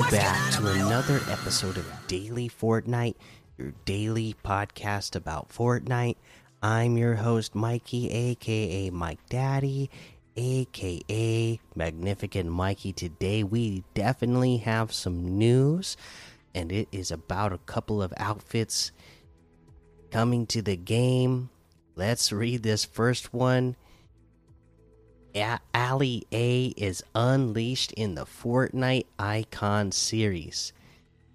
Welcome back to another episode of Daily Fortnite, your daily podcast about Fortnite. I'm your host, Mikey, aka Mike Daddy, aka Magnificent Mikey. Today, we definitely have some news, and it is about a couple of outfits coming to the game. Let's read this first one. A- Ali A is unleashed in the Fortnite Icon series.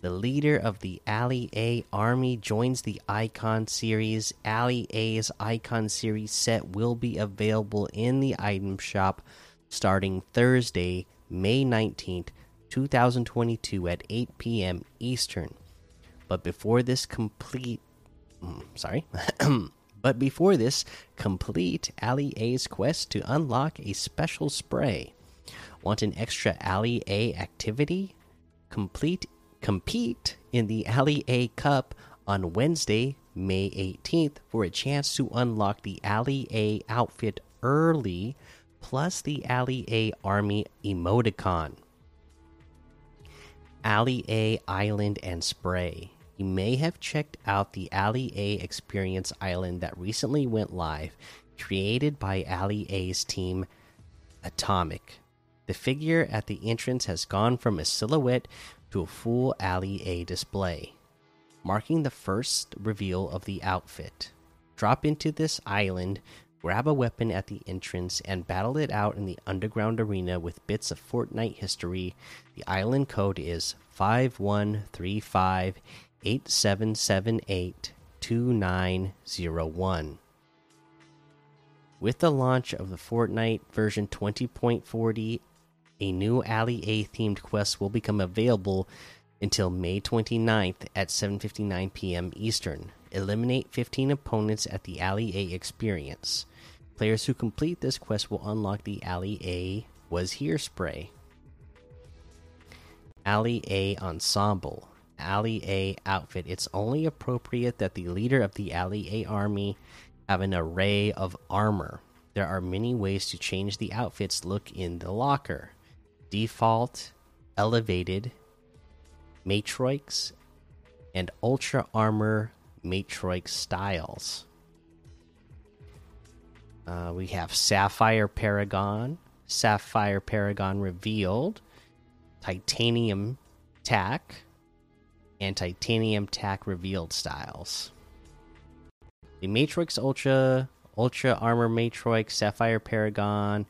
The leader of the Ali A army joins the Icon series. Ali A's Icon series set will be available in the item shop starting Thursday, May 19th, 2022 at 8 p.m. Eastern. But before this complete mm, sorry. but before this, complete Ali A's quest to unlock a special spray. Want an extra Ali A activity? Complete compete in the Ali A Cup on Wednesday, May 18th for a chance to unlock the Ali A outfit early plus the Ali A army emoticon. Ali A Island and Spray. You may have checked out the Ali A Experience Island that recently went live, created by Ali A's team Atomic. The figure at the entrance has gone from a silhouette to a full Ali A display, marking the first reveal of the outfit. Drop into this island, grab a weapon at the entrance, and battle it out in the underground arena with bits of Fortnite history. The island code is 5135 8778 2901. With the launch of the Fortnite version 20.40, a new Ali A themed quest will become available until May 29th at 7:59 p.m. Eastern. Eliminate 15 opponents at the Ali A experience. Players who complete this quest will unlock the Ali A was here spray. Ali A ensemble. Ali A outfit. It's only appropriate that the leader of the Ali A army have an array of armor. There are many ways to change the outfit's look in the locker default, elevated, matrix, and ultra armor matrix styles. Uh, we have Sapphire Paragon, Sapphire Paragon revealed, Titanium Tack, and Titanium Tack revealed styles. The Matrix Ultra, Ultra Armor Matrix, Sapphire Paragon,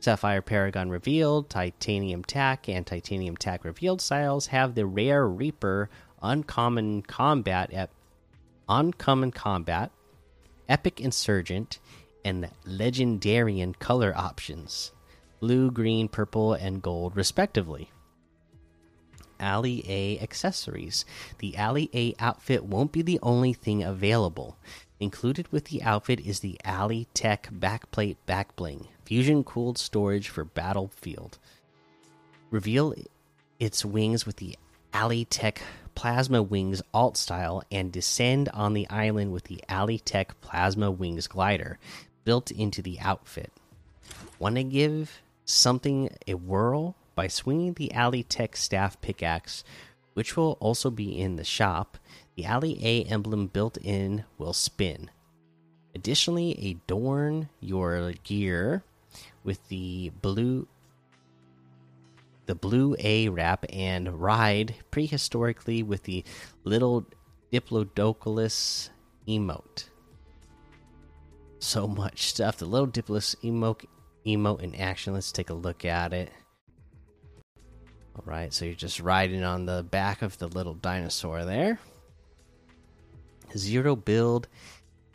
Sapphire Paragon revealed, Titanium Tack, and Titanium Tack revealed styles have the Rare Reaper Uncommon Combat at Uncommon Combat, Epic Insurgent, and Legendarian color options blue, green, purple, and gold, respectively. Ali A accessories. The Ali A outfit won't be the only thing available. Included with the outfit is the Ali Tech backplate backbling, fusion cooled storage for Battlefield. Reveal its wings with the Ali Tech Plasma Wings alt style and descend on the island with the Ali Tech Plasma Wings glider built into the outfit. Want to give something a whirl by swinging the Ali Tech staff pickaxe, which will also be in the shop. The Ali A emblem built in will spin. Additionally, adorn your gear with the blue the blue A wrap and ride prehistorically with the little Diplodocus emote. So much stuff. The little Diplodocus emote emote in action. Let's take a look at it. All right, so you're just riding on the back of the little dinosaur there. Zero build,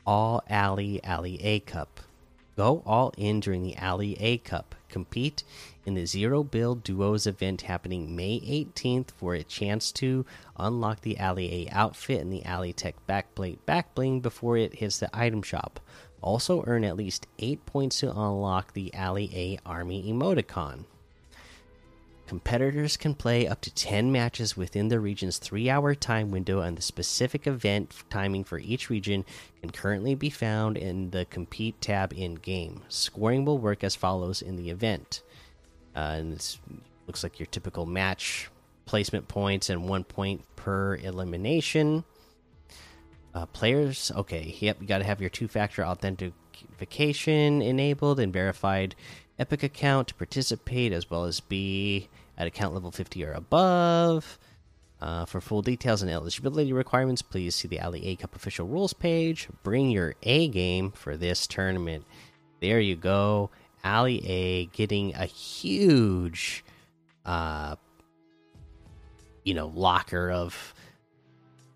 all Ali Ali A cup. Go all in during the Ali A cup. Compete in the Zero Build Duos event happening May 18th for a chance to unlock the Ali A outfit and the Ali Tech backplate backbling before it hits the item shop. Also, earn at least 8 points to unlock the Ali A Army emoticon. Competitors can play up to 10 matches within the region's three hour time window, and the specific event timing for each region can currently be found in the Compete tab in game. Scoring will work as follows in the event. Uh, and it looks like your typical match placement points and one point per elimination. Uh, players, okay, yep, you got to have your two factor authentication enabled and verified Epic account to participate, as well as be at account level 50 or above. Uh, for full details and eligibility requirements, please see the Ali A Cup official rules page. Bring your A game for this tournament. There you go. Ali A getting a huge, uh, you know, locker of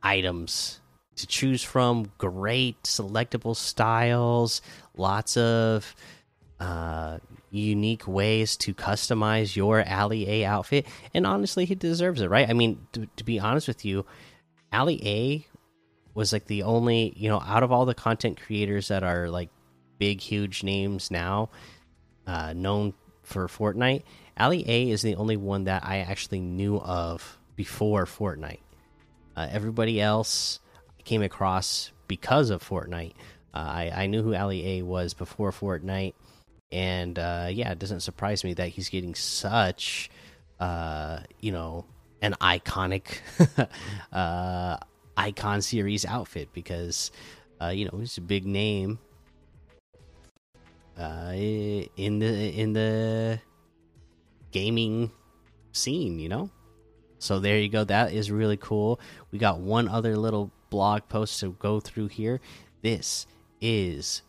items to choose from. Great selectable styles. Lots of uh, unique ways to customize your Ali A outfit, and honestly, he deserves it, right? I mean, to, to be honest with you, Ali A was like the only, you know, out of all the content creators that are like big, huge names now, uh, known for Fortnite, Ali A is the only one that I actually knew of before Fortnite. Uh, everybody else came across because of Fortnite. Uh, I, I knew who Ali A was before Fortnite and uh, yeah, it doesn't surprise me that he's getting such, uh, you know, an iconic uh, icon series outfit because, uh, you know, he's a big name uh, in the in the gaming scene, you know. So there you go. That is really cool. We got one other little blog post to go through here. This is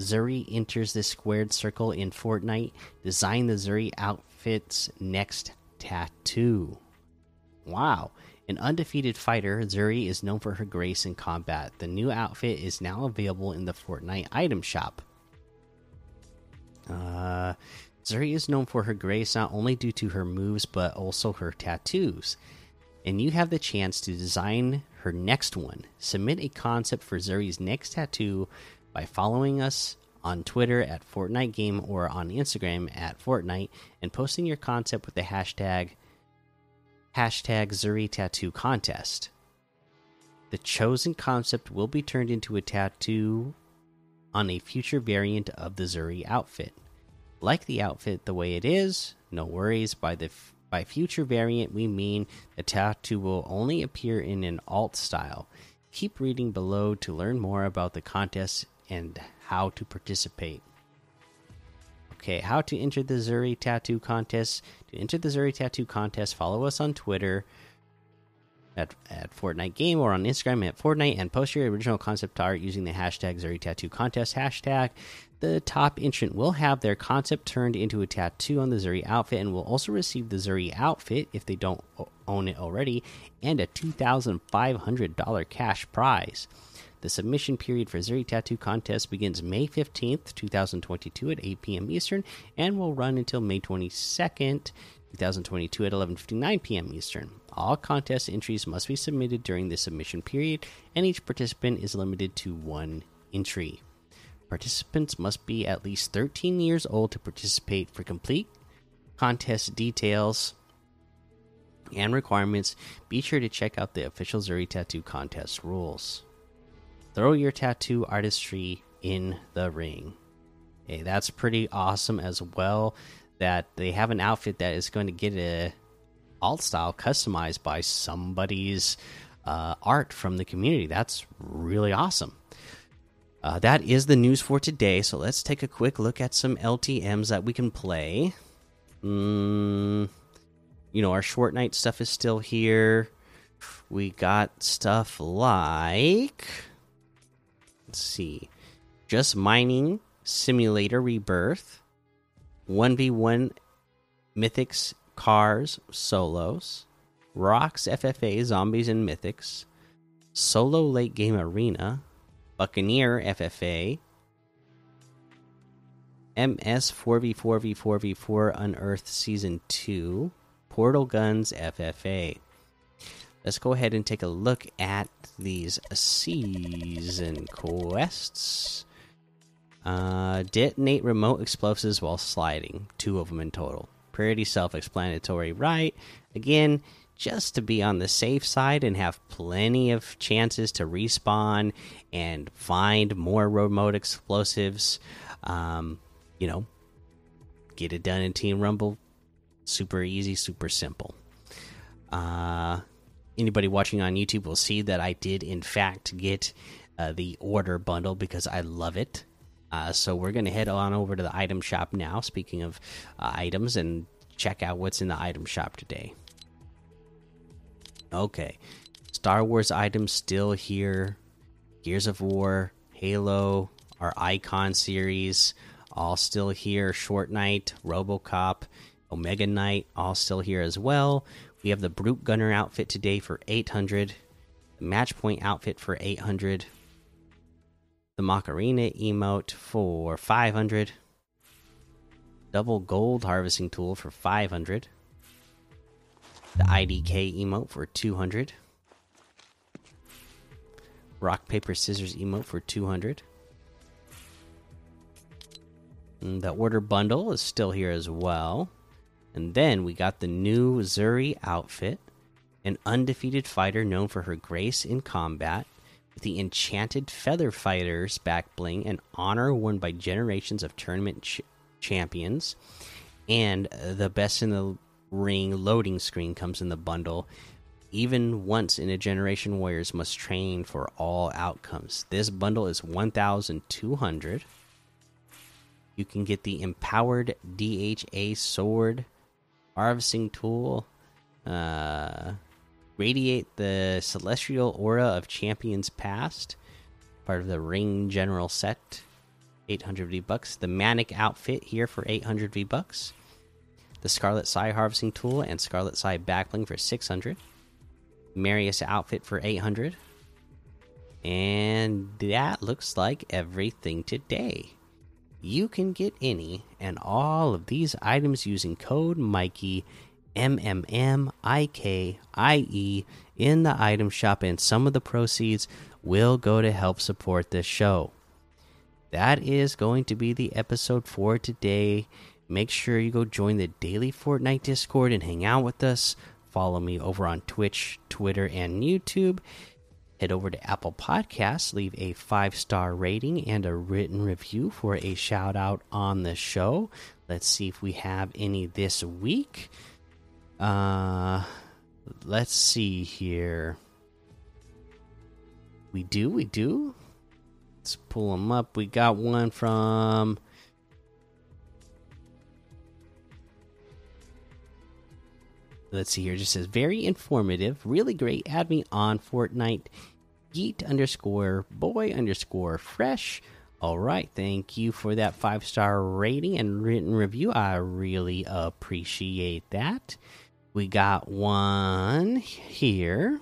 Zuri enters the squared circle in Fortnite. Design the Zuri outfit's next tattoo. Wow. An undefeated fighter, Zuri is known for her grace in combat. The new outfit is now available in the Fortnite item shop. Uh, Zuri is known for her grace not only due to her moves but also her tattoos. And you have the chance to design her next one. Submit a concept for Zuri's next tattoo by following us on Twitter at Fortnite Game or on Instagram at Fortnite and posting your concept with the hashtag hashtag Zuri Tattoo Contest. The chosen concept will be turned into a tattoo on a future variant of the Zuri outfit. Like the outfit the way it is, no worries. By the by future variant, we mean the tattoo will only appear in an alt style. Keep reading below to learn more about the contest and how to participate. Okay, how to enter the Zuri Tattoo Contest. To enter the Zuri Tattoo Contest, follow us on Twitter at, at Fortnite Game or on Instagram at Fortnite and post your original concept art using the hashtag Zuri Tattoo Contest hashtag. The top entrant will have their concept turned into a tattoo on the Zuri outfit and will also receive the Zuri outfit if they don't own it already and a $2,500 cash prize. The submission period for Zuri Tattoo Contest begins May 15th, 2022 at 8 p.m. Eastern and will run until May 22nd, 2022 at 11:59 p.m. Eastern. All contest entries must be submitted during the submission period and each participant is limited to one entry. Participants must be at least 13 years old to participate for complete contest details and requirements. Be sure to check out the official Zuri Tattoo Contest rules. Throw your tattoo artistry in the ring. Hey, that's pretty awesome as well. That they have an outfit that is going to get a alt style customized by somebody's uh, art from the community. That's really awesome. Uh, that is the news for today. So let's take a quick look at some LTMs that we can play. Mm, you know, our Short Nite stuff is still here. We got stuff like see. Just Mining Simulator Rebirth. 1v1 Mythics Cars Solos. Rocks FFA Zombies and Mythics. Solo Late Game Arena. Buccaneer FFA. MS 4v4v4v4 Unearthed Season 2. Portal Guns FFA let's go ahead and take a look at these season quests. Uh, detonate remote explosives while sliding. Two of them in total. pretty self explanatory, right? Again, just to be on the safe side and have plenty of chances to respawn and find more remote explosives. Um, you know, get it done in Team Rumble. Super easy, super simple. Uh, anybody watching on YouTube will see that I did, in fact, get uh, the order bundle because I love it. Uh, so we're going to head on over to the item shop now. Speaking of uh, items, and check out what's in the item shop today. Okay, Star Wars items still here. Gears of War, Halo, our Icon series, all still here. Short Nite, Robocop, Omega Knight, all still here as well. We have the Brute Gunner outfit today for 800, the Match Point outfit for 800, the Macarena emote for 500, double gold harvesting tool for 500, the IDK emote for 200, rock paper scissors emote for 200. And the order bundle is still here as well. And then we got the new Zuri outfit, an undefeated fighter known for her grace in combat, with the enchanted feather fighters back bling, an honor worn by generations of tournament ch champions, and the best in the ring loading screen comes in the bundle. Even once in a generation, warriors must train for all outcomes. This bundle is 1,200. You can get the empowered DHA sword harvesting tool, uh, radiate the celestial aura of champions past, part of the ring general set, 800 V bucks. The manic outfit here for 800 V bucks. The Scarlet Sai harvesting tool and Scarlet Sai backbling for 600. Marius outfit for 800. And that looks like everything today. You can get any and all of these items using code Mikey M M M I K I E in the item shop, and some of the proceeds will go to help support this show. That is going to be the episode for today. Make sure you go join the daily Fortnite Discord and hang out with us. Follow me over on Twitch, Twitter, and YouTube. Head over to Apple Podcasts, leave a five star rating and a written review for a shout out on the show. Let's see if we have any this week. Uh, let's see here. We do, we do. Let's pull them up. We got one from. Let's see here. It just says very informative, really great. Add me on Fortnite. Yeet underscore boy underscore fresh. All right, thank you for that five star rating and written review. I really appreciate that. We got one here.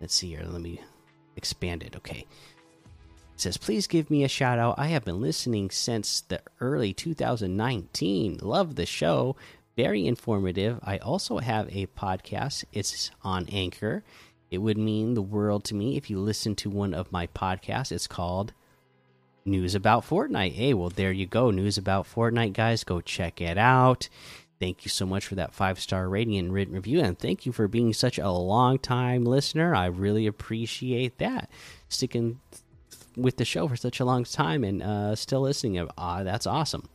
Let's see here. Let me expand it. Okay. It says, please give me a shout out. I have been listening since the early 2019. Love the show. Very informative. I also have a podcast, it's on Anchor. It would mean the world to me if you listen to one of my podcasts. It's called News About Fortnite. Hey, well, there you go. News About Fortnite, guys. Go check it out. Thank you so much for that five star rating and written review. And thank you for being such a long time listener. I really appreciate that. Sticking with the show for such a long time and uh, still listening. Uh, that's awesome.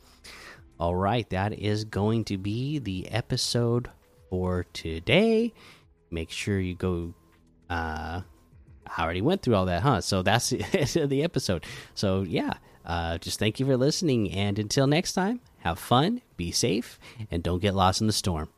All right, that is going to be the episode for today. Make sure you go. Uh, I already went through all that, huh? So that's the episode. So yeah, uh, just thank you for listening, and until next time, have fun, be safe, and don't get lost in the storm.